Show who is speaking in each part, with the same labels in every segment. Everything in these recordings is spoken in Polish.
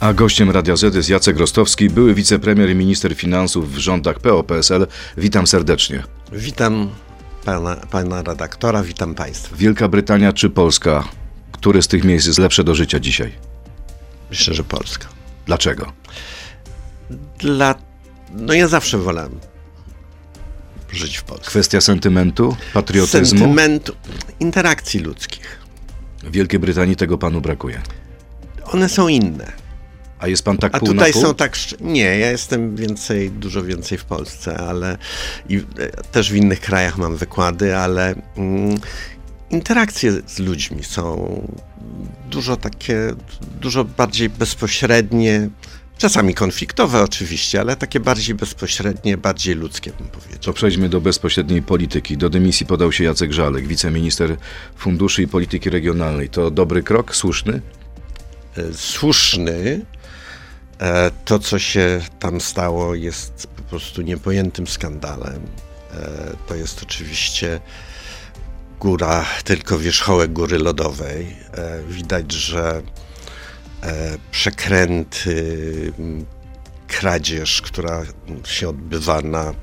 Speaker 1: A gościem Radia Z jest Jacek Rostowski, były wicepremier i minister finansów w rządach PO-PSL. Witam serdecznie.
Speaker 2: Witam pana, pana redaktora, witam państwa.
Speaker 1: Wielka Brytania czy Polska? Które z tych miejsc jest lepsze do życia dzisiaj?
Speaker 2: Myślę, że Polska.
Speaker 1: Dlaczego?
Speaker 2: Dla... No ja zawsze wolałem żyć w Polsce.
Speaker 1: Kwestia sentymentu, patriotyzmu?
Speaker 2: Sentymentu, interakcji ludzkich.
Speaker 1: W Wielkiej Brytanii tego panu brakuje.
Speaker 2: One są inne.
Speaker 1: A jest pan tak
Speaker 2: A tutaj są tak. Nie, ja jestem więcej, dużo więcej w Polsce, ale i e, też w innych krajach mam wykłady, ale mm, interakcje z ludźmi są dużo takie, dużo bardziej bezpośrednie. Czasami konfliktowe oczywiście, ale takie bardziej bezpośrednie, bardziej ludzkie bym powiedział.
Speaker 1: To przejdźmy do bezpośredniej polityki. Do dymisji podał się Jacek Żalek, wiceminister funduszy i polityki regionalnej. To dobry krok, słuszny?
Speaker 2: e, słuszny. E, To, co się tam stało, jest po prostu niepojętym skandalem. E, To jest oczywiście góra, tylko wierzchołek góry lodowej. E, Widać, że przekręty, kradzież, która się odbywa na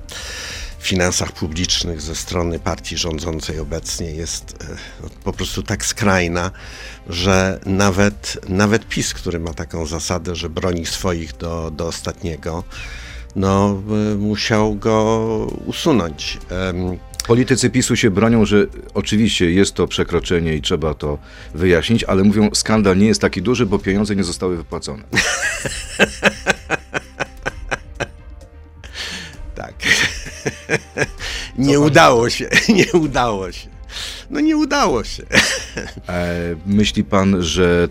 Speaker 2: finansach publicznych ze strony partii rządzącej obecnie jest e, no, po prostu tak skrajna, że nawet, nawet PiS, który ma taką zasadę, że broni swoich do, do ostatniego, no, e, musiał go usunąć.
Speaker 1: Politycy PiSu się bronią, że oczywiście jest to przekroczenie i trzeba to wyjaśnić, ale mówią, skandal nie jest taki duży, bo pieniądze nie zostały wypłacone.
Speaker 2: nie udało się, nie udało się. No nie udało się.
Speaker 1: E, myśli pan, że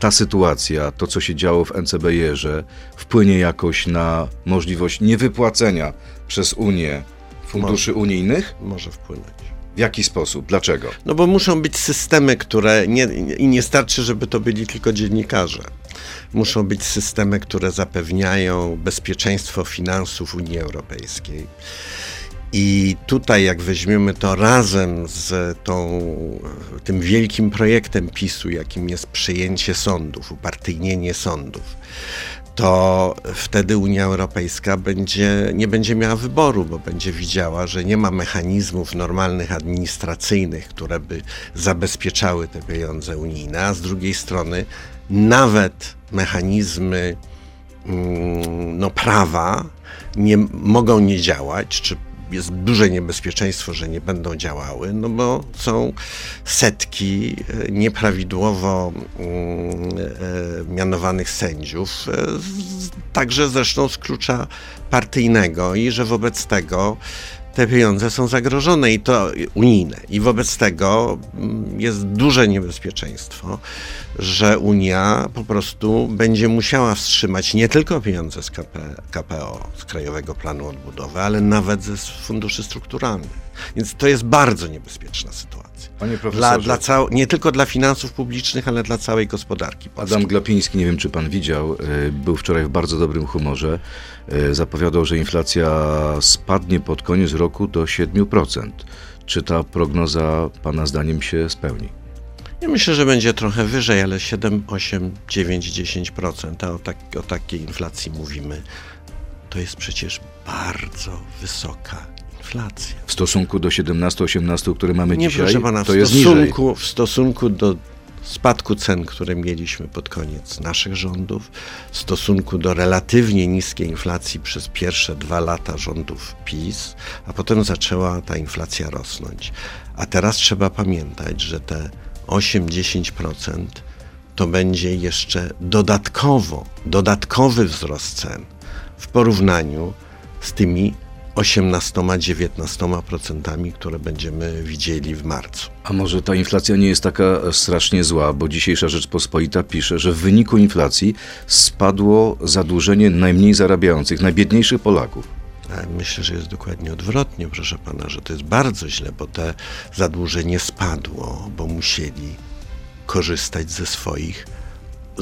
Speaker 1: ta sytuacja, to co się działo w NCBR-ze, wpłynie jakoś na możliwość niewypłacenia przez Unię funduszy unijnych?
Speaker 2: Może wpłynąć.
Speaker 1: W jaki sposób? Dlaczego?
Speaker 2: No bo muszą być systemy, które nie, i nie starczy, żeby to byli tylko dziennikarze. Muszą być systemy, które zapewniają bezpieczeństwo finansów Unii Europejskiej. I tutaj, jak weźmiemy to razem z tą, tym wielkim projektem PiSu, jakim jest przejęcie sądów, upartyjnienie sądów, to wtedy Unia Europejska będzie, nie będzie miała wyboru, bo będzie widziała, że nie ma mechanizmów normalnych administracyjnych, które by zabezpieczały te pieniądze unijne, a z drugiej strony nawet mechanizmy mm, no, prawa nie mogą nie działać, czy jest duże niebezpieczeństwo, że nie będą działały, no bo są setki e, nieprawidłowo mm, e, mianowanych sędziów, e, także zresztą z klucza partyjnego i że wobec tego te pieniądze są zagrożone i to unijne. I wobec tego mm, jest duże niebezpieczeństwo, że Unia po prostu będzie musiała wstrzymać nie tylko pieniądze z KP, KPO, z Krajowego Planu Odbudowy, ale nawet s- funduszy strukturalnych. Więc to jest bardzo niebezpieczna sytuacja.
Speaker 1: Panie
Speaker 2: Dla,
Speaker 1: profesorze,
Speaker 2: dla cał- nie tylko dla finansów publicznych, ale dla całej gospodarki polskiej.
Speaker 1: Adam Glapiński, nie wiem czy pan widział, y, był wczoraj w bardzo dobrym humorze. Y, Zapowiadał, że inflacja spadnie pod koniec roku do 7%. Czy ta prognoza pana zdaniem się spełni?
Speaker 2: Ja myślę, że będzie trochę wyżej, ale 7, 8, 9, 10%, a o, tak, o takiej inflacji mówimy, to jest przecież bardzo wysoka inflacja.
Speaker 1: W stosunku do 17-18, które mamy
Speaker 2: Nie,
Speaker 1: dzisiaj,
Speaker 2: pana, w
Speaker 1: to jest niżej.
Speaker 2: stosunku, w stosunku do spadku cen, które mieliśmy pod koniec naszych rządów, w stosunku do relatywnie niskiej inflacji przez pierwsze dwa lata rządów PiS, a potem zaczęła ta inflacja rosnąć. A teraz trzeba pamiętać, że te 8-10% to będzie jeszcze dodatkowo, dodatkowy wzrost cen w porównaniu z tymi 18-19%, które będziemy widzieli w marcu.
Speaker 1: A może ta inflacja nie jest taka strasznie zła, bo dzisiejsza Rzeczpospolita pisze, że w wyniku inflacji spadło zadłużenie najmniej zarabiających, najbiedniejszych Polaków.
Speaker 2: Myślę, że jest dokładnie odwrotnie, proszę pana, że to jest bardzo źle, bo te zadłużenie spadło, bo musieli korzystać ze swoich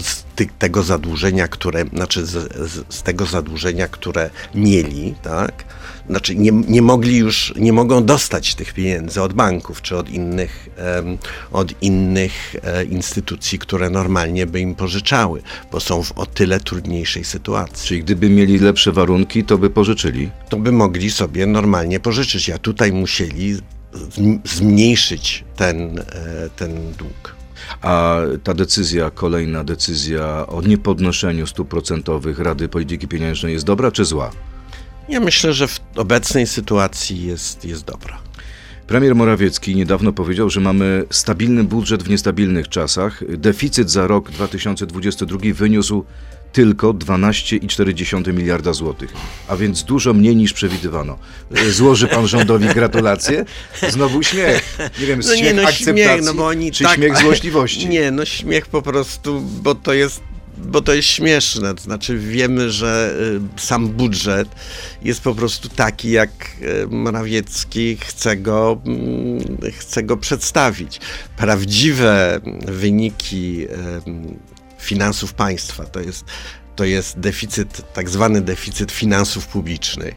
Speaker 2: z ty, tego zadłużenia, które, znaczy z, z, z, tego zadłużenia, które mieli, tak? Znaczy nie, nie mogli już, nie mogą dostać tych pieniędzy od banków czy od innych, um, od innych e, instytucji, które normalnie by im pożyczały, bo są w o tyle trudniejszej sytuacji.
Speaker 1: Czyli gdyby mieli lepsze warunki, to by pożyczyli?
Speaker 2: To by mogli sobie normalnie pożyczyć, a tutaj musieli zmniejszyć ten, e, ten dług.
Speaker 1: A ta decyzja, kolejna decyzja o niepodnoszeniu stóp procentowych Rady Polityki Pieniężnej jest dobra czy zła?
Speaker 2: Ja myślę, że w obecnej sytuacji jest, jest dobra.
Speaker 1: Premier Morawiecki niedawno powiedział, że mamy stabilny budżet w niestabilnych czasach. Deficyt za rok 2022 wyniósł tylko 12,4 miliarda złotych, a więc dużo mniej niż przewidywano. Złoży pan rządowi gratulacje? Znowu śmiech. Nie wiem, no śmiech nie, no, akceptacji, śmiech, no bo oni czy tak, śmiech złośliwości?
Speaker 2: Nie, no śmiech po prostu, bo to jest bo to jest śmieszne. To znaczy, wiemy, że y, sam budżet jest po prostu taki, jak y, Morawiecki chce go, mm, chce go przedstawić. Prawdziwe wyniki finansów państwa to jest to jest deficyt, tak zwany deficyt finansów publicznych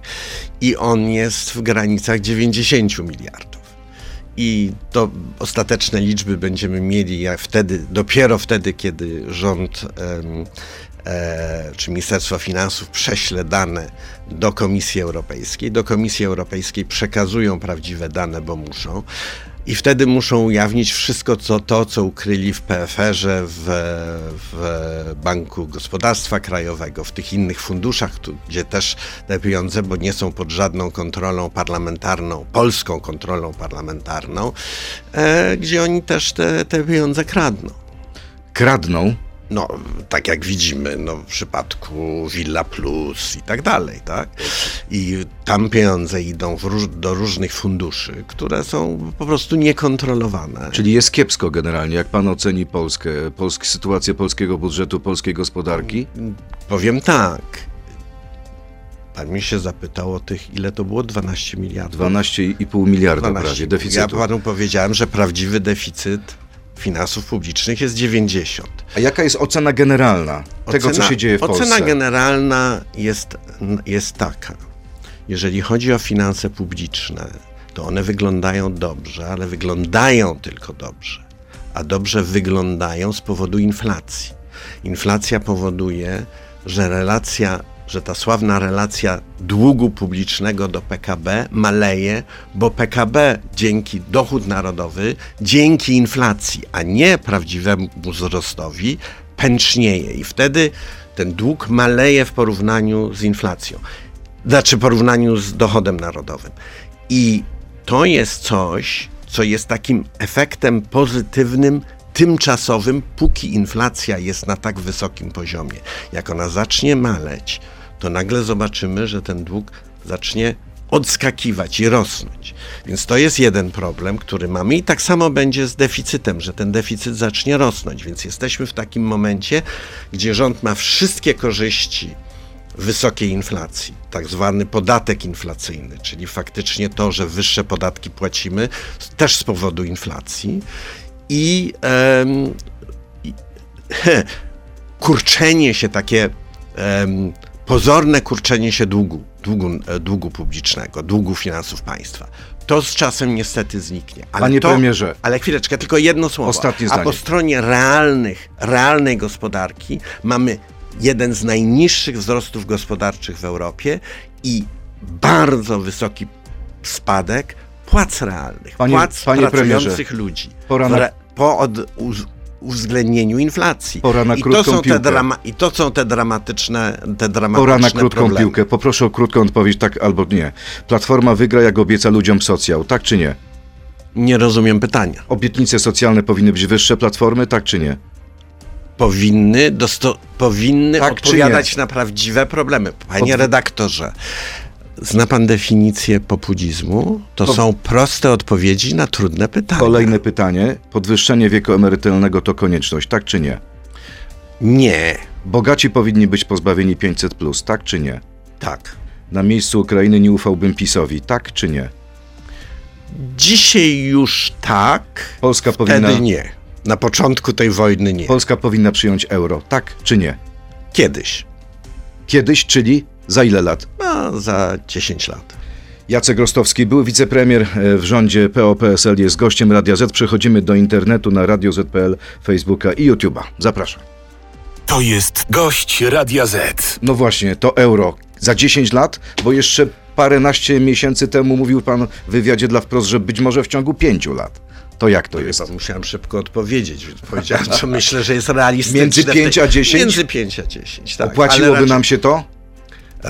Speaker 2: i on jest w granicach 90 miliardów i to ostateczne liczby będziemy mieli wtedy, dopiero wtedy, kiedy rząd e, czy Ministerstwo Finansów prześle dane do Komisji Europejskiej. Do Komisji Europejskiej przekazują prawdziwe dane, bo muszą. I wtedy muszą ujawnić wszystko co, to, co ukryli w PFR-ze, w, w Banku Gospodarstwa Krajowego, w tych innych funduszach, tu, gdzie też te pieniądze, bo nie są pod żadną kontrolą parlamentarną, polską kontrolą parlamentarną, e, gdzie oni też te, te pieniądze kradną.
Speaker 1: Kradną?
Speaker 2: No, tak jak widzimy no, w przypadku Villa Plus i tak dalej, tak? I tam pieniądze idą róż, do różnych funduszy, które są po prostu niekontrolowane.
Speaker 1: Czyli jest kiepsko generalnie. Jak pan oceni Polskę, polski, sytuację polskiego budżetu, polskiej gospodarki?
Speaker 2: Powiem tak. Pan mi się zapytał o tych, ile to było? 12 miliardów.
Speaker 1: 12,5 miliarda 12. prawie deficytu.
Speaker 2: Ja panu powiedziałem, że prawdziwy deficyt finansów publicznych jest 90.
Speaker 1: A jaka jest ocena generalna tego, ocena, co się dzieje w
Speaker 2: ocena
Speaker 1: Polsce?
Speaker 2: Ocena generalna jest, jest taka. Jeżeli chodzi o finanse publiczne, to one wyglądają dobrze, ale wyglądają tylko dobrze. A dobrze wyglądają z powodu inflacji. Inflacja powoduje, że relacja że ta sławna relacja długu publicznego do PKB maleje, bo PKB dzięki dochód narodowy, dzięki inflacji, a nie prawdziwemu wzrostowi, pęcznieje i wtedy ten dług maleje w porównaniu z inflacją, znaczy w porównaniu z dochodem narodowym. I to jest coś, co jest takim efektem pozytywnym tymczasowym, póki inflacja jest na tak wysokim poziomie. Jak ona zacznie maleć, to nagle zobaczymy, że ten dług zacznie odskakiwać i rosnąć. Więc to jest jeden problem, który mamy i tak samo będzie z deficytem, że ten deficyt zacznie rosnąć. Więc jesteśmy w takim momencie, gdzie rząd ma wszystkie korzyści wysokiej inflacji, tak zwany podatek inflacyjny, czyli faktycznie to, że wyższe podatki płacimy też z powodu inflacji i, um, i kurczenie się takie um, pozorne kurczenie się długu, długu, e, długu publicznego, długu finansów państwa. To z czasem niestety zniknie.
Speaker 1: Ale Panie
Speaker 2: to,
Speaker 1: premierze.
Speaker 2: Ale chwileczkę, tylko jedno słowo.
Speaker 1: Ostatnie zdanie.
Speaker 2: A po stronie realnych, realnej gospodarki mamy jeden z najniższych wzrostów gospodarczych w Europie i bardzo wysoki spadek płac realnych,
Speaker 1: panie,
Speaker 2: płac
Speaker 1: panie
Speaker 2: pracujących ludzi.
Speaker 1: Pora na...
Speaker 2: Po od, uwzględnieniu inflacji.
Speaker 1: Pora na
Speaker 2: I
Speaker 1: krótką
Speaker 2: to są
Speaker 1: piłkę.
Speaker 2: Te drama, I to są te dramatyczne, te dramatyczne
Speaker 1: Pora na krótką
Speaker 2: problemy.
Speaker 1: piłkę. Poproszę o krótką odpowiedź, tak albo nie. Platforma wygra, jak obieca ludziom socjal, tak czy nie?
Speaker 2: Nie rozumiem pytania.
Speaker 1: Obietnice socjalne powinny być wyższe platformy, tak czy nie?
Speaker 2: Powinny, dosto, powinny
Speaker 1: Tak
Speaker 2: odpowiadać na prawdziwe problemy. Panie
Speaker 1: Pod-
Speaker 2: redaktorze, zna pan definicję populizmu? To
Speaker 1: Po-
Speaker 2: są proste odpowiedzi na trudne pytania.
Speaker 1: Kolejne pytanie. Podwyższenie wieku emerytalnego to konieczność, tak czy nie?
Speaker 2: Nie.
Speaker 1: Bogaci powinni być pozbawieni 500+, tak czy nie?
Speaker 2: Tak.
Speaker 1: Na miejscu Ukrainy nie ufałbym PiSowi, tak czy nie?
Speaker 2: Dzisiaj już tak,
Speaker 1: Polska
Speaker 2: wtedy
Speaker 1: powinna...
Speaker 2: nie. Na początku tej wojny nie.
Speaker 1: Polska powinna przyjąć euro, tak czy nie?
Speaker 2: Kiedyś.
Speaker 1: Kiedyś, czyli za ile lat?
Speaker 2: No, za 10 lat.
Speaker 1: Jacek Rostowski, były wicepremier e, w rządzie PO-PSL, jest gościem Radia Z. Przechodzimy do internetu na Radio Z.pl, Facebooka i YouTube'a. Zapraszam.
Speaker 3: To jest gość Radia Z.
Speaker 1: No właśnie, to euro. Za 10 lat, bo jeszcze paręnaście miesięcy temu mówił pan w wywiadzie dla wprost, że być może w ciągu 5 lat. To jak to jest?
Speaker 2: Chyba musiałem szybko odpowiedzieć, więc powiedziałem, co myślę, że jest realistyczne.
Speaker 1: Między
Speaker 2: w tej-
Speaker 1: 5 a 10?
Speaker 2: Między 5 a 10, tak.
Speaker 1: Opłaciłoby
Speaker 2: raczej-
Speaker 1: nam się to?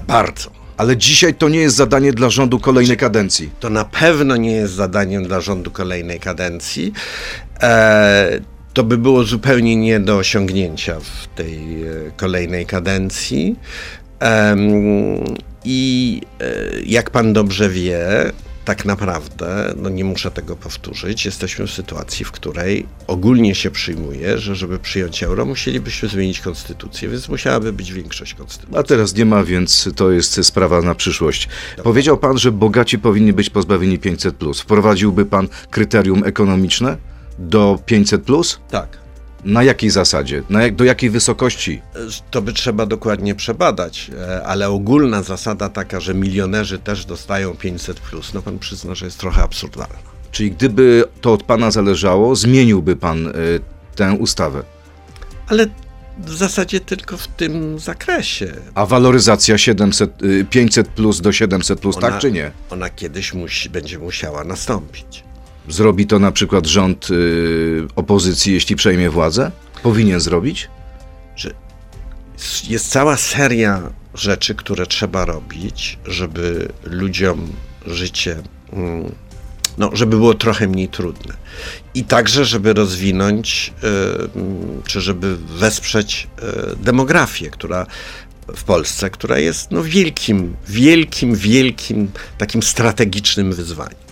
Speaker 2: Bardzo.
Speaker 1: Ale dzisiaj to nie jest zadanie dla rządu kolejnej kadencji.
Speaker 2: To na pewno nie jest zadaniem dla rządu kolejnej kadencji. E, to by było zupełnie nie do osiągnięcia w tej e, kolejnej kadencji. Em, I e, jak pan dobrze wie, tak naprawdę, no nie muszę tego powtórzyć, jesteśmy w sytuacji, w której ogólnie się przyjmuje, że żeby przyjąć euro, musielibyśmy zmienić konstytucję, więc musiałaby być większość konstytucji.
Speaker 1: A teraz nie ma, więc to jest sprawa na przyszłość. Powiedział pan, że bogaci powinni być pozbawieni 500. Wprowadziłby pan kryterium ekonomiczne do 500?
Speaker 2: Tak.
Speaker 1: Na jakiej zasadzie? Na jak, do jakiej wysokości?
Speaker 2: To by trzeba dokładnie przebadać, e, ale ogólna zasada taka, że milionerzy też dostają 500, no pan przyzna, że jest trochę absurdalna.
Speaker 1: Czyli gdyby to od pana zależało, zmieniłby pan y, tę ustawę.
Speaker 2: Ale w zasadzie tylko w tym zakresie.
Speaker 1: A waloryzacja 700, y, 500 plus do 700 plus, tak czy nie?
Speaker 2: Ona kiedyś musi, będzie musiała nastąpić.
Speaker 1: Zrobi to na przykład rząd y, opozycji, jeśli przejmie władzę? Powinien zrobić?
Speaker 2: Że jest cała seria rzeczy, które trzeba robić, żeby ludziom życie, mm, no, żeby było trochę mniej trudne. I także, żeby rozwinąć, y, mm, czy żeby wesprzeć y, demografię, która w Polsce, która jest no, wielkim, wielkim, wielkim takim strategicznym wyzwaniem.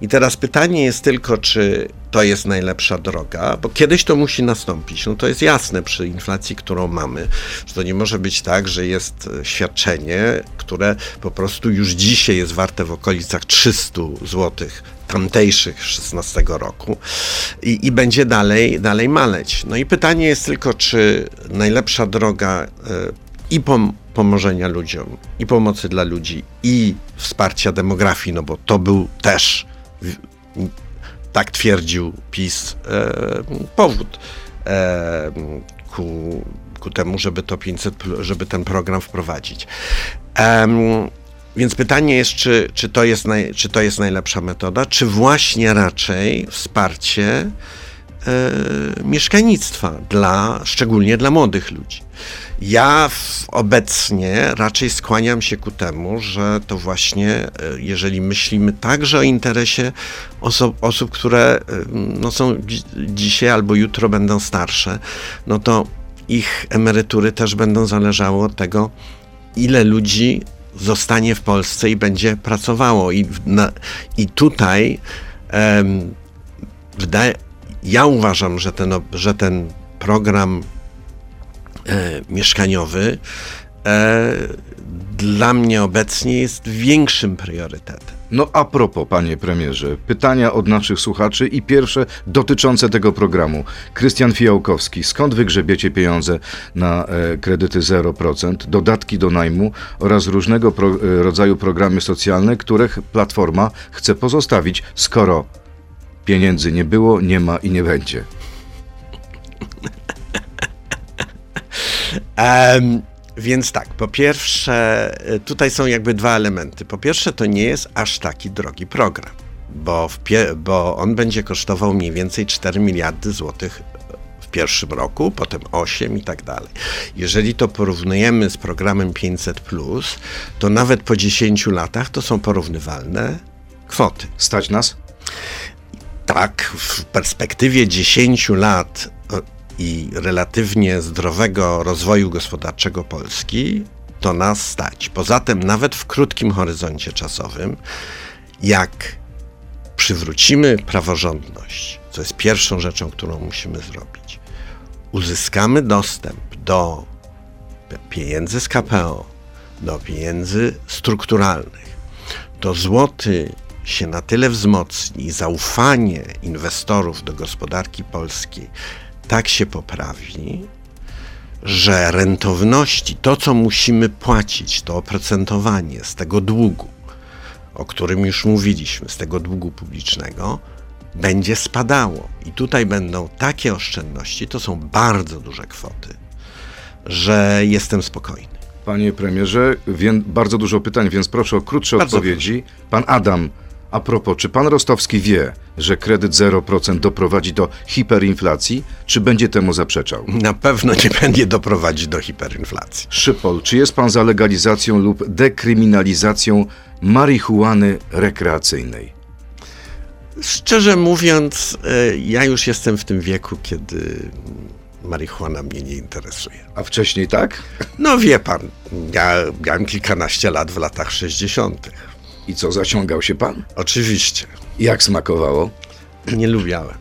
Speaker 2: I teraz pytanie jest tylko, czy to jest najlepsza droga, bo kiedyś to musi nastąpić. No to jest jasne przy inflacji, którą mamy, że to nie może być tak, że jest e, świadczenie, które po prostu już dzisiaj jest warte w okolicach 300 zł tamtejszych 16 roku i, i będzie dalej, dalej maleć. No i pytanie jest tylko, czy najlepsza droga e, i pom- pomożenia ludziom, i pomocy dla ludzi, i wsparcia demografii, no bo to był też, tak twierdził PiS, e, powód e, ku, ku temu, żeby to 500, pl- żeby ten program wprowadzić. Więc pytanie jest, czy, czy, to jest naj, czy to jest najlepsza metoda, czy właśnie raczej wsparcie mieszkalnictwa, dla, szczególnie dla młodych ludzi. Ja obecnie raczej skłaniam się ku temu, że to właśnie, e, jeżeli myślimy także o interesie oso- osób, które e, no, są dzi- dzisiaj albo jutro będą starsze, no to ich emerytury też będą zależały od tego, ile ludzi zostanie w Polsce i będzie pracowało. I, na, i tutaj em, wydaje, ja uważam, że ten, że ten program e, mieszkaniowy e, dla mnie obecnie jest większym priorytetem.
Speaker 1: No a propos, panie premierze, pytania od naszych słuchaczy i pierwsze dotyczące tego programu. Krystian Fijałkowski, skąd wygrzebiecie pieniądze na e, kredyty 0%, dodatki do najmu oraz różnego pro, e, rodzaju programy socjalne, których Platforma chce pozostawić, skoro pieniędzy nie było, nie ma i nie będzie?
Speaker 2: Em, więc tak, po pierwsze, y, tutaj są jakby dwa elementy. Po pierwsze, to nie jest aż taki drogi program, bo, bo on będzie kosztował mniej więcej 4 miliardy złotych w pierwszym roku, potem 8 i tak dalej. Jeżeli to porównujemy z programem 500, to nawet po 10 latach to są porównywalne kwoty.
Speaker 1: Stać nas?
Speaker 2: Tak, w perspektywie 10 lat e, i relatywnie zdrowego rozwoju gospodarczego Polski to nas stać. Poza tym, nawet w krótkim horyzoncie czasowym, jak przywrócimy praworządność, co jest pierwszą rzeczą, którą musimy zrobić, uzyskamy dostęp do pieniędzy z KPO, do pieniędzy strukturalnych, to złoty się na tyle wzmocni, zaufanie inwestorów do gospodarki polskiej tak się poprawi, że rentowności, to co musimy płacić, to oprocentowanie z tego długu, o którym już mówiliśmy, z tego długu publicznego, będzie spadało. I tutaj będą takie oszczędności, to są bardzo duże kwoty, że jestem spokojny.
Speaker 1: Panie premierze, bardzo dużo pytań, więc proszę o krótsze
Speaker 2: Bardzo
Speaker 1: odpowiedzi. Pan Adam, a propos, czy pan Rostowski wie, że kredyt 0% doprowadzi do hiperinflacji, czy będzie temu zaprzeczał?
Speaker 2: Na pewno nie będzie doprowadzić do hiperinflacji.
Speaker 1: Szypol, czy jest pan za legalizacją lub dekryminalizacją marihuany rekreacyjnej?
Speaker 2: Szczerze mówiąc, e, ja już jestem w tym wieku, kiedy marihuana mnie nie interesuje.
Speaker 1: A wcześniej tak?
Speaker 2: No wie pan, ja miałem kilkanaście lat w latach 60.
Speaker 1: I co, zaciągał się pan?
Speaker 2: Oczywiście,
Speaker 1: Jak smakowało?
Speaker 2: nie lubiałem.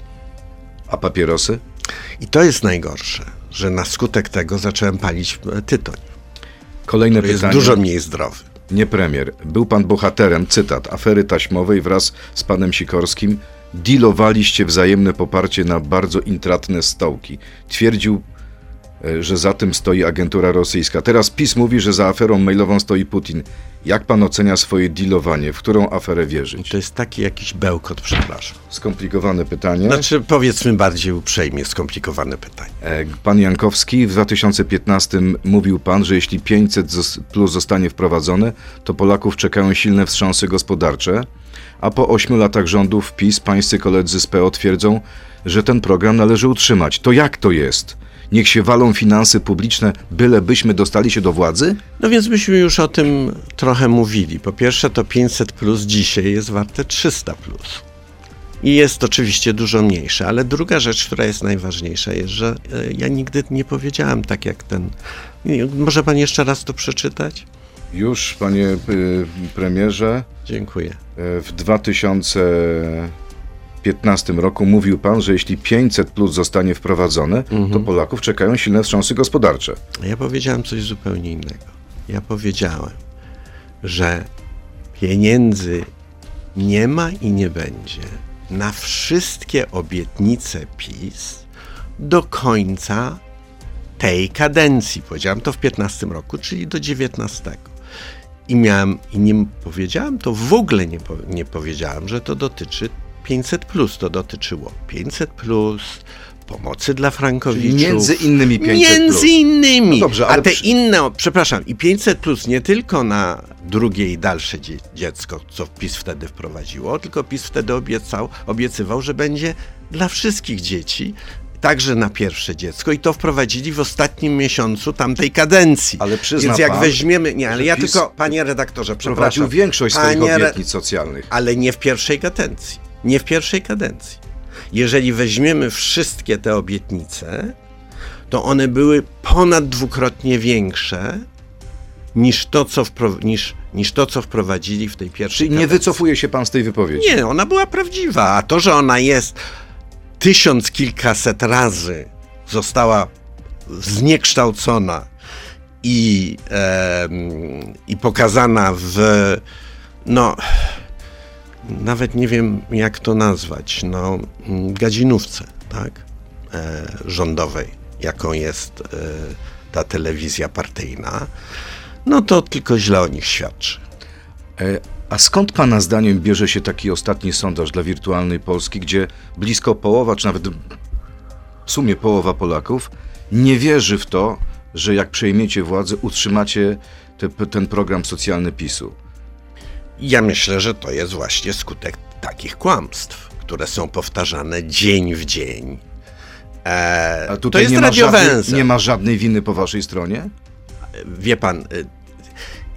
Speaker 1: A papierosy?
Speaker 2: I to jest najgorsze, że na skutek tego zacząłem palić e, tytoń,
Speaker 1: Kolejne
Speaker 2: który jest
Speaker 1: pytanie.
Speaker 2: dużo mniej zdrowy.
Speaker 1: Nie premier. Był pan bohaterem, cytat, afery taśmowej wraz z panem Sikorskim. Dealowaliście wzajemne poparcie na bardzo intratne stołki. Twierdził, że za tym stoi agentura rosyjska. Teraz PiS mówi, że za aferą mailową stoi Putin. Jak pan ocenia swoje dealowanie? W którą aferę wierzyć?
Speaker 2: To jest taki jakiś bełkot, przepraszam.
Speaker 1: Skomplikowane pytanie.
Speaker 2: Znaczy, powiedzmy bardziej uprzejmie, skomplikowane pytanie.
Speaker 1: E, Pan Jankowski, w 2015 mówił pan, że jeśli 500 zos- plus zostanie wprowadzone, to Polaków czekają silne wstrząsy gospodarcze, a po 8 latach rządów PiS pańscy koledzy z PO twierdzą, że ten program należy utrzymać. To jak to jest? Niech się walą finanse publiczne, bylebyśmy dostali się do władzy?
Speaker 2: No więc myśmy już o tym trochę mówili. Po pierwsze, to 500 plus dzisiaj jest warte 300 plus. I jest oczywiście dużo mniejsze, ale druga rzecz, która jest najważniejsza, jest, że e, ja nigdy nie powiedziałem tak jak ten. Może pan jeszcze raz to przeczytać?
Speaker 1: Już, panie y, premierze,
Speaker 2: Dziękuję.
Speaker 1: e, w 2015 roku mówił pan, że jeśli 500 plus zostanie wprowadzone, to Polaków czekają silne wstrząsy gospodarcze.
Speaker 2: Ja powiedziałem coś zupełnie innego. Ja powiedziałem, że pieniędzy nie ma i nie będzie na wszystkie obietnice PiS do końca tej kadencji. Powiedziałem to w 15 roku, czyli do 19. I miałem, i nie powiedziałem to w ogóle nie, nie powiedziałem, że to dotyczy 500 plus. To dotyczyło 500 plus, pomocy dla frankowiczów.
Speaker 1: Między innymi 500
Speaker 2: Między
Speaker 1: plus.
Speaker 2: innymi.
Speaker 1: No dobrze,
Speaker 2: A
Speaker 1: ale
Speaker 2: te
Speaker 1: przy-
Speaker 2: inne, przepraszam, i 500 plus nie tylko na drugie i dalsze dzie- dziecko, co PiS wtedy wprowadziło, tylko PiS wtedy obiecał, obiecywał, że będzie dla wszystkich dzieci, także na pierwsze dziecko i to wprowadzili w ostatnim miesiącu tamtej kadencji.
Speaker 1: Ale przyzna
Speaker 2: Więc jak
Speaker 1: pan,
Speaker 2: weźmiemy, nie, ale ja
Speaker 1: PiS
Speaker 2: tylko, panie redaktorze, przepraszam.
Speaker 1: większość swoich
Speaker 2: Panie re-
Speaker 1: obietnic socjalnych.
Speaker 2: ale nie w pierwszej kadencji. Nie w pierwszej kadencji. Jeżeli weźmiemy wszystkie te obietnice, to one były ponad dwukrotnie większe niż to, co, wpro- niż, niż to, co wprowadzili w tej pierwszej
Speaker 1: Czyli nie
Speaker 2: kadencji.
Speaker 1: wycofuje się pan z tej wypowiedzi.
Speaker 2: Nie, ona była prawdziwa, a to, że ona jest tysiąc kilkaset razy została zniekształcona i, em, i pokazana w, no, nawet nie wiem jak to nazwać, no, gadzinówce, tak, e, rządowej, jaką jest e, ta telewizja partyjna, no to tylko źle o nich świadczy.
Speaker 1: A skąd pana zdaniem bierze się taki ostatni sondaż dla wirtualnej Polski, gdzie blisko połowa, czy nawet w sumie połowa Polaków nie wierzy w to, że jak przejmiecie władzę, utrzymacie te, ten program socjalny PiSu?
Speaker 2: Ja myślę, że to jest właśnie skutek takich kłamstw, które są powtarzane dzień w dzień. E,
Speaker 1: A
Speaker 2: to
Speaker 1: tutaj
Speaker 2: jest
Speaker 1: nie, ma żadnej, nie ma żadnej winy po waszej stronie?
Speaker 2: Wie pan, y,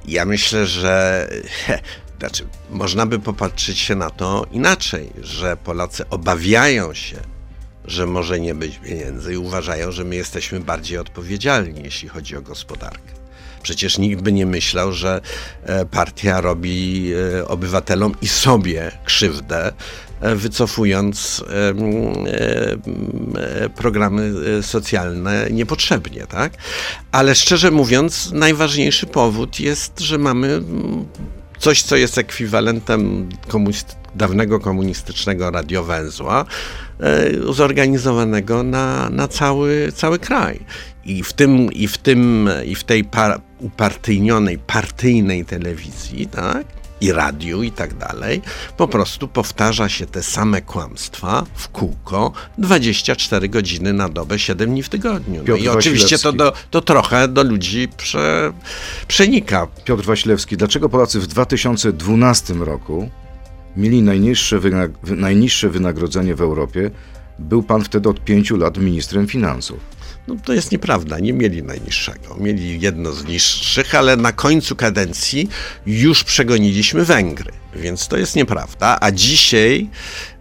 Speaker 2: ja myślę, że znaczy, można by popatrzeć się na to inaczej, że Polacy obawiają się, że może nie być pieniędzy i uważają, że my jesteśmy bardziej odpowiedzialni, jeśli chodzi o gospodarkę. Przecież nikt by nie myślał, że e, partia robi e, obywatelom i sobie krzywdę, e, wycofując programy socjalne niepotrzebnie, tak? Ale szczerze mówiąc, najważniejszy powód jest, że mamy coś, co jest ekwiwalentem komunist, dawnego komunistycznego radiowęzła, e, zorganizowanego na, na cały, cały kraj. I w tym, i w tym, i w tej par, upartyjnionej, partyjnej telewizji, tak? I radiu i tak dalej, po prostu powtarza się te same kłamstwa w kółko 24 godziny na dobę, 7 dni w tygodniu. No i oczywiście to, do, to trochę do ludzi prze, przenika.
Speaker 1: Piotr Wasilewski, dlaczego Polacy w 2012 roku mieli najniższe, wynag- wy- najniższe wynagrodzenie w Europie? Był pan wtedy od pięciu lat ministrem finansów.
Speaker 2: No to jest nieprawda, nie mieli najniższego. Mieli jedno z niższych, ale na końcu kadencji już przegoniliśmy Węgry, więc to jest nieprawda. A dzisiaj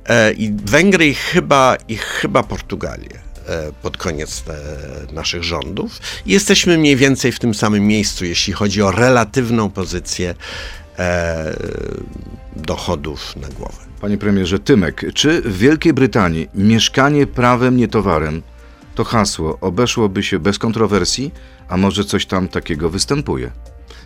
Speaker 2: e, i Węgry i chyba, i chyba Portugalię e, pod koniec e, naszych rządów. I jesteśmy mniej więcej w tym samym miejscu, jeśli chodzi o relatywną pozycję e, dochodów na głowę.
Speaker 1: Panie premierze Tymek, czy w Wielkiej Brytanii mieszkanie prawem, nie towarem to hasło obeszłoby się bez kontrowersji, a może coś tam takiego występuje?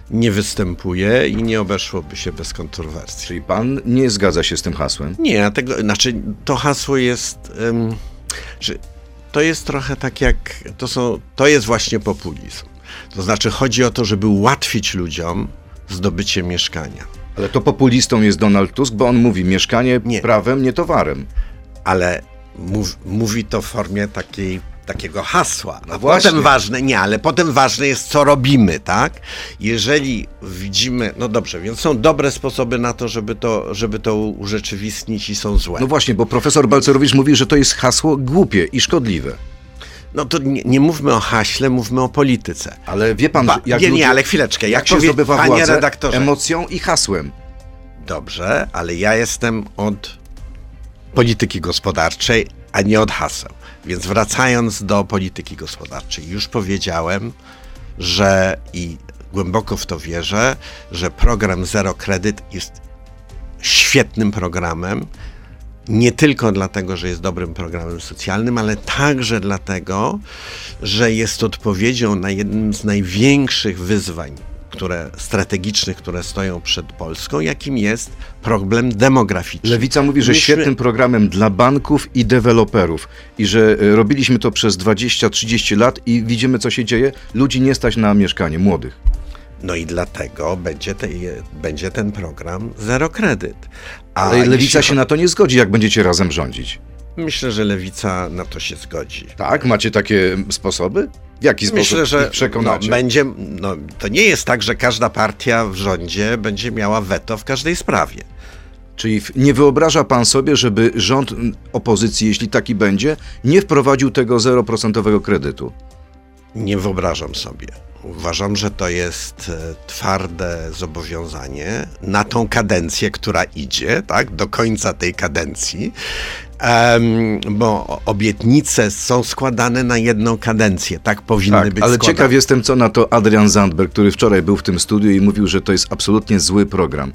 Speaker 2: Nie występuje i nie obeszłoby się bez kontrowersji.
Speaker 1: Czyli pan nie zgadza się z tym hasłem?
Speaker 2: Nie, a tego, znaczy to hasło jest, em, że to jest trochę tak jak, to, są, to jest właśnie populizm. To znaczy chodzi o to, żeby ułatwić ludziom zdobycie mieszkania.
Speaker 1: Ale to populistą jest Donald Tusk, bo on mówi mieszkanie
Speaker 2: Nie.
Speaker 1: prawem, nie towarem.
Speaker 2: Ale mów, mówi to w formie takiej, takiego hasła.
Speaker 1: No
Speaker 2: A
Speaker 1: właśnie.
Speaker 2: potem ważne, nie, ale potem ważne jest, co robimy, tak? Jeżeli widzimy, no dobrze, więc są dobre sposoby na to, żeby to, żeby to urzeczywistnić i są złe.
Speaker 1: No właśnie, bo profesor Balcerowicz mówi, że to jest hasło głupie i szkodliwe.
Speaker 2: No to nie, nie mówmy o haśle, mówmy o polityce.
Speaker 1: Ale wie pan, jak
Speaker 2: nie, nie,
Speaker 1: ludzie-
Speaker 2: ale chwileczkę. Jak,
Speaker 1: jak się zdobywa
Speaker 2: panie
Speaker 1: władzę?
Speaker 2: redaktorze.
Speaker 1: Emocją i hasłem.
Speaker 2: Dobrze, ale ja jestem od polityki gospodarczej, a nie od haseł. Więc wracając do polityki gospodarczej, już powiedziałem, że i głęboko w to wierzę, że program Zero Credit jest świetnym programem. Nie tylko dlatego, że jest dobrym programem socjalnym, ale także dlatego, że jest odpowiedzią na jednym z największych wyzwań które, strategicznych, które stoją przed Polską, jakim jest problem demograficzny.
Speaker 1: Lewica mówi, że
Speaker 2: Myśmy-
Speaker 1: świetnym programem dla banków i deweloperów i że e, robiliśmy to przez 20-30 lat i widzimy, co się dzieje. Ludzi nie stać na mieszkanie, młodych.
Speaker 2: No i dlatego będzie, te, będzie ten program Zero Kredyt. A
Speaker 1: Ale Lewica
Speaker 2: jeśli
Speaker 1: się na to nie zgodzi, jak będziecie razem rządzić.
Speaker 2: Myślę, że Lewica na to się zgodzi.
Speaker 1: Tak? Macie takie sposoby? W jaki sposób
Speaker 2: Myślę, że
Speaker 1: przekonacie?
Speaker 2: No, będzie, no, to nie jest tak, że każda partia w rządzie będzie miała weto w każdej sprawie.
Speaker 1: Czyli nie wyobraża pan sobie, żeby rząd opozycji, jeśli taki będzie, nie wprowadził tego 0% kredytu?
Speaker 2: Nie wyobrażam sobie. Uważam, że to jest e, twarde zobowiązanie na tą kadencję, która idzie, tak, do końca tej kadencji, Em, bo obietnice są składane na jedną kadencję, tak powinny
Speaker 1: Tak,
Speaker 2: być
Speaker 1: ale
Speaker 2: składane.
Speaker 1: ciekaw jestem, co na to Adrian Zandberg, który wczoraj był w tym studiu i mówił, że to jest absolutnie zły program.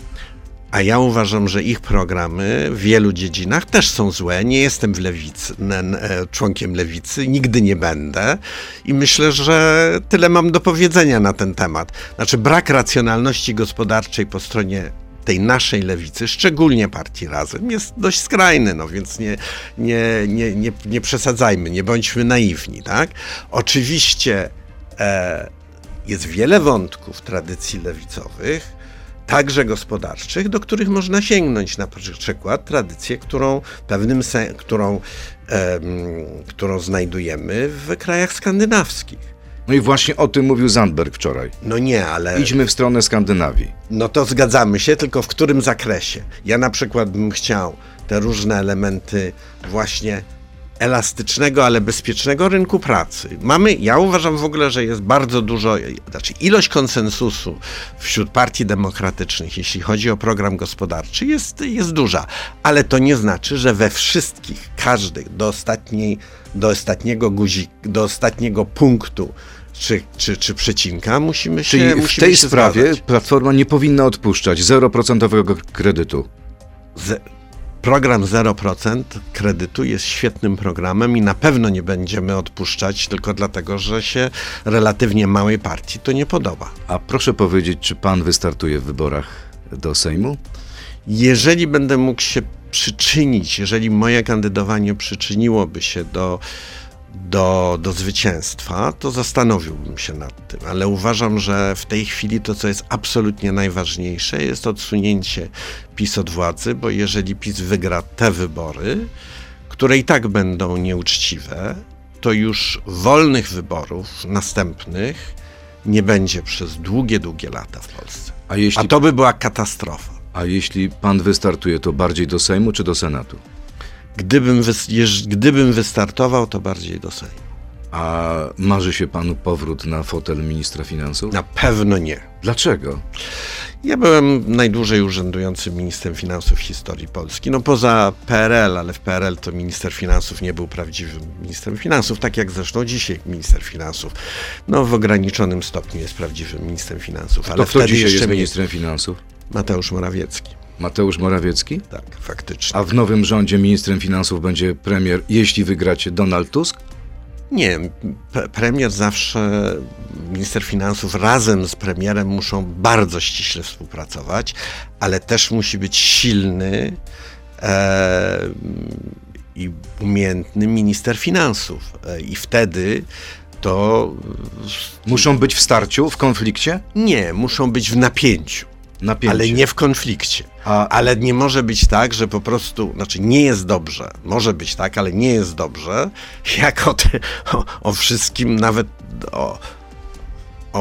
Speaker 2: A ja uważam, że ich programy w wielu dziedzinach też są złe. Nie jestem w lewicy, e, członkiem lewicy, nigdy nie będę i myślę, że tyle mam do powiedzenia na ten temat. Znaczy, brak racjonalności gospodarczej po stronie tej naszej lewicy, szczególnie partii Razem, jest dość skrajny, no więc nie, nie, nie, nie, nie przesadzajmy, nie bądźmy naiwni, tak? Oczywiście e, jest wiele wątków tradycji lewicowych, także gospodarczych, do których można sięgnąć. Na przykład tradycję, którą pewnym sen, którą, em, którą znajdujemy w krajach skandynawskich.
Speaker 1: No i właśnie o tym mówił Zandberg wczoraj.
Speaker 2: No nie, ale
Speaker 1: Idźmy w stronę Skandynawii.
Speaker 2: no to zgadzamy się, tylko w którym zakresie? Ja na przykład bym chciał te różne elementy właśnie elastycznego, ale bezpiecznego rynku pracy. Mamy, ja uważam w ogóle, że jest bardzo dużo, znaczy ilość konsensusu wśród partii demokratycznych, jeśli chodzi o program gospodarczy, jest, jest duża, ale to nie znaczy, że we wszystkich, każdych, do ostatniej, do ostatniego guzik, do ostatniego punktu czy, czy, czy przecinka musimy się
Speaker 1: Czyli w
Speaker 2: musimy
Speaker 1: tej
Speaker 2: się
Speaker 1: sprawie
Speaker 2: zgadzać.
Speaker 1: Platforma nie powinna odpuszczać 0% kredytu.
Speaker 2: Z, program 0% kredytu jest świetnym programem i na pewno nie będziemy odpuszczać tylko dlatego, że się relatywnie małej partii to nie podoba.
Speaker 1: A proszę powiedzieć, czy pan wystartuje w wyborach do Sejmu?
Speaker 2: Jeżeli będę mógł się przyczynić, jeżeli moje kandydowanie przyczyniłoby się do, do, do zwycięstwa, to zastanowiłbym się nad tym, ale uważam, że w tej chwili to, co jest absolutnie najważniejsze, jest odsunięcie PiS od władzy, bo jeżeli PiS wygra te wybory, które i tak będą nieuczciwe, to już wolnych wyborów następnych nie będzie przez długie, długie lata w Polsce.
Speaker 1: A jeśli,
Speaker 2: A to by była katastrofa.
Speaker 1: a jeśli pan wystartuje, to bardziej do Sejmu czy do Senatu?
Speaker 2: Gdybym, wys- gdybym wystartował, to bardziej do Sejmu.
Speaker 1: A marzy się panu powrót na fotel ministra finansów?
Speaker 2: Na pewno nie.
Speaker 1: Dlaczego?
Speaker 2: Ja byłem najdłużej urzędującym ministrem finansów w historii Polski. No poza PRL, ale w PRL to minister finansów nie był prawdziwym ministrem finansów, tak jak zresztą dzisiaj minister finansów. No w ograniczonym stopniu jest prawdziwym ministrem finansów, ale
Speaker 1: To kto
Speaker 2: wtedy
Speaker 1: dzisiaj
Speaker 2: jeszcze
Speaker 1: jest
Speaker 2: mi-
Speaker 1: ministrem finansów?
Speaker 2: Mateusz Morawiecki.
Speaker 1: Mateusz Morawiecki?
Speaker 2: Tak, faktycznie.
Speaker 1: A w nowym rządzie ministrem finansów będzie premier, jeśli wygracie, Donald Tusk?
Speaker 2: Nie, pre- premier zawsze, minister finansów razem z premierem muszą bardzo ściśle współpracować, ale też musi być silny e, i umiejętny minister finansów. E, I wtedy to
Speaker 1: Muszą być w starciu, w konflikcie?
Speaker 2: nie, muszą być w napięciu.
Speaker 1: Napięcie.
Speaker 2: Ale nie w konflikcie.
Speaker 1: A-
Speaker 2: Ale nie może być tak, że po prostu, znaczy nie jest dobrze, może być tak, ale nie jest dobrze, jak o, o, o wszystkim, nawet o, o,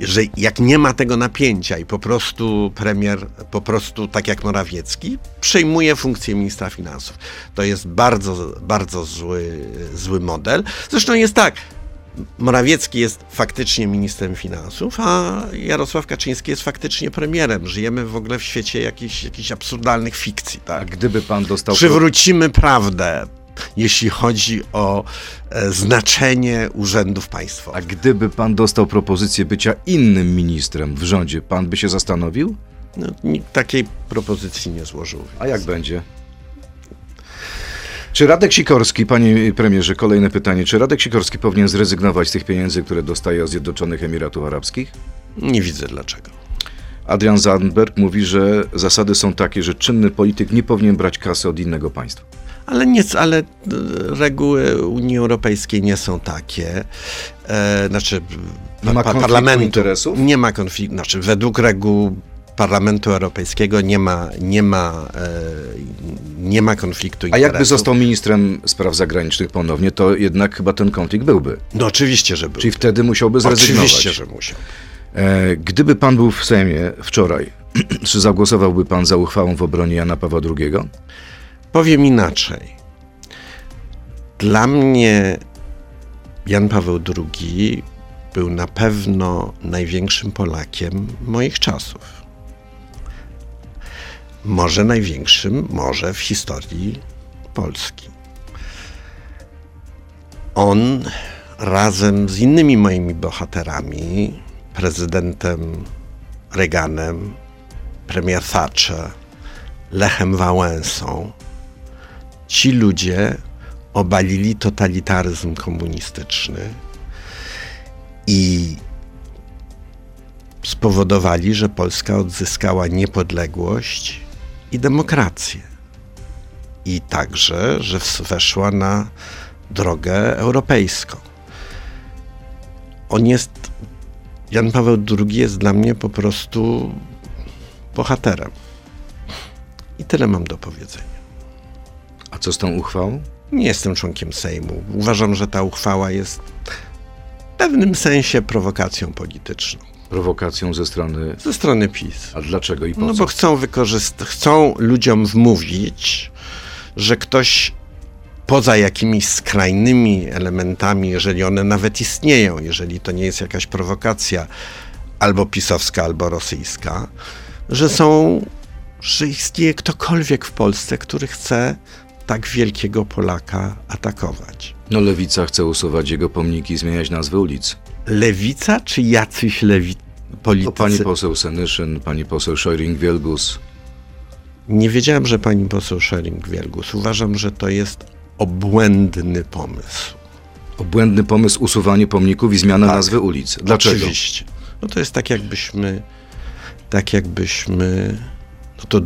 Speaker 2: że jak nie ma tego napięcia i po prostu premier, po prostu tak jak Morawiecki, przejmuje funkcję ministra finansów. To jest bardzo, bardzo zły, zły model. Zresztą jest tak, Morawiecki jest faktycznie ministrem finansów, a Jarosław Kaczyński jest faktycznie premierem. Żyjemy w ogóle w świecie jakichś, jakichś absurdalnych fikcji,
Speaker 1: A
Speaker 2: tak?
Speaker 1: gdyby pan dostał...
Speaker 2: Przywrócimy prawdę, jeśli chodzi o e, znaczenie urzędów
Speaker 1: A
Speaker 2: państwowych.
Speaker 1: gdyby pan dostał propozycję bycia innym ministrem w rządzie, pan by się zastanowił?
Speaker 2: No, nikt takiej propozycji nie złożył.
Speaker 1: A jak będzie? Czy Radek Sikorski, panie premierze, kolejne pytanie, czy Radek Sikorski powinien zrezygnować z tych pieniędzy, które dostaje od Zjednoczonych Emiratów Arabskich?
Speaker 2: Nie widzę dlaczego.
Speaker 1: Adrian Zandberg mówi, że zasady są takie, że czynny polityk nie powinien brać kasy od innego państwa.
Speaker 2: Ale, nie, ale e, reguły Unii Europejskiej nie są takie. E, znaczy,
Speaker 1: Nie ma konfliktu interesów?
Speaker 2: Nie ma konfliktu. Znaczy, według reguł Parlamentu Europejskiego nie ma, nie ma, e, nie ma konfliktu
Speaker 1: A
Speaker 2: interesów.
Speaker 1: jakby został ministrem spraw zagranicznych ponownie, to jednak chyba ten konflikt byłby.
Speaker 2: No oczywiście, że był.
Speaker 1: Czyli wtedy musiałby zrezygnować.
Speaker 2: Oczywiście, że musiał.
Speaker 1: E, Gdyby pan był w Sejmie wczoraj, czy zagłosowałby pan za uchwałą w obronie Jana Pawła II?
Speaker 2: Powiem inaczej. Dla mnie Jan Paweł II był na pewno największym Polakiem moich czasów. Może największym, może w historii Polski. On razem z innymi moimi bohaterami, prezydentem Reaganem, premier Thatcher, Lechem Wałęsą, ci ludzie obalili totalitaryzm komunistyczny i spowodowali, że Polska odzyskała niepodległość i demokrację. I także, że weszła na drogę europejską. On jest, Jan Paweł II jest dla mnie po prostu bohaterem. I tyle mam do powiedzenia.
Speaker 1: A co z tą uchwałą?
Speaker 2: Nie jestem członkiem Sejmu. Uważam, że ta uchwała jest w pewnym sensie prowokacją polityczną
Speaker 1: Prowokacją ze strony...
Speaker 2: ze strony PiS.
Speaker 1: A dlaczego i po
Speaker 2: No
Speaker 1: co?
Speaker 2: bo chcą wykorzystać, chcą ludziom wmówić, że ktoś poza jakimiś skrajnymi elementami, jeżeli one nawet istnieją, jeżeli to nie jest jakaś prowokacja albo pisowska, albo rosyjska, że są, że istnieje ktokolwiek w Polsce, który chce tak wielkiego Polaka atakować.
Speaker 1: No lewica chce usuwać jego pomniki i zmieniać nazwy ulic.
Speaker 2: Lewica czy jacyś lewi politycy?
Speaker 1: To pani poseł Senyszyn, pani poseł Szojring-Wielgus.
Speaker 2: Nie wiedziałem, że pani poseł Schering-Wielgus. Uważam, że to jest obłędny pomysł.
Speaker 1: Obłędny pomysł usuwanie pomników i zmiana
Speaker 2: Tak.
Speaker 1: nazwy ulic. Dlaczego?
Speaker 2: Oczywiście. No to jest tak, jakbyśmy tak jakbyśmy no to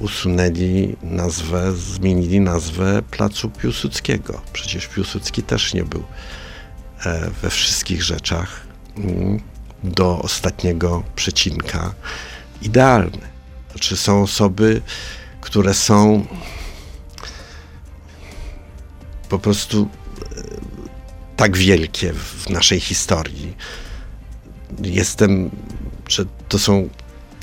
Speaker 2: usunęli nazwę, zmienili nazwę placu Piłsudskiego. Przecież Piłsudski też nie był we wszystkich rzeczach mm, do ostatniego przecinka idealny. Znaczy są osoby, które są po prostu e, tak wielkie w naszej historii. Jestem, że to są,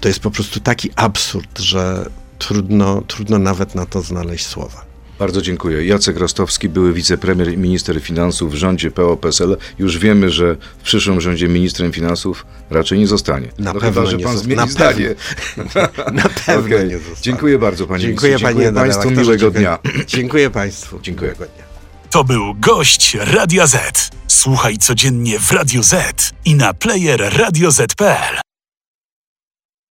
Speaker 2: to jest po prostu taki absurd, że trudno, trudno nawet na to znaleźć słowa.
Speaker 1: Bardzo dziękuję. Jacek Rostowski, były wicepremier i minister finansów w rządzie PO-PSL. Już wiemy, że w przyszłym rządzie ministrem finansów raczej nie zostanie.
Speaker 2: Na
Speaker 1: no
Speaker 2: pewno
Speaker 1: chyba, że
Speaker 2: nie
Speaker 1: pan zmieni
Speaker 2: na
Speaker 1: zdanie.
Speaker 2: Na pewno
Speaker 1: Okej.
Speaker 2: nie zostanie.
Speaker 1: Dziękuję bardzo panie
Speaker 2: Dziękuję,
Speaker 1: ministrze.
Speaker 2: panie
Speaker 1: Dziękuję Państwu, miłego
Speaker 2: dziękuję.
Speaker 1: dnia.
Speaker 2: Dziękuję Państwu.
Speaker 1: Dziękuję.
Speaker 3: To był gość Radia Z. Słuchaj codziennie w Radio Z i na player radioz.pl.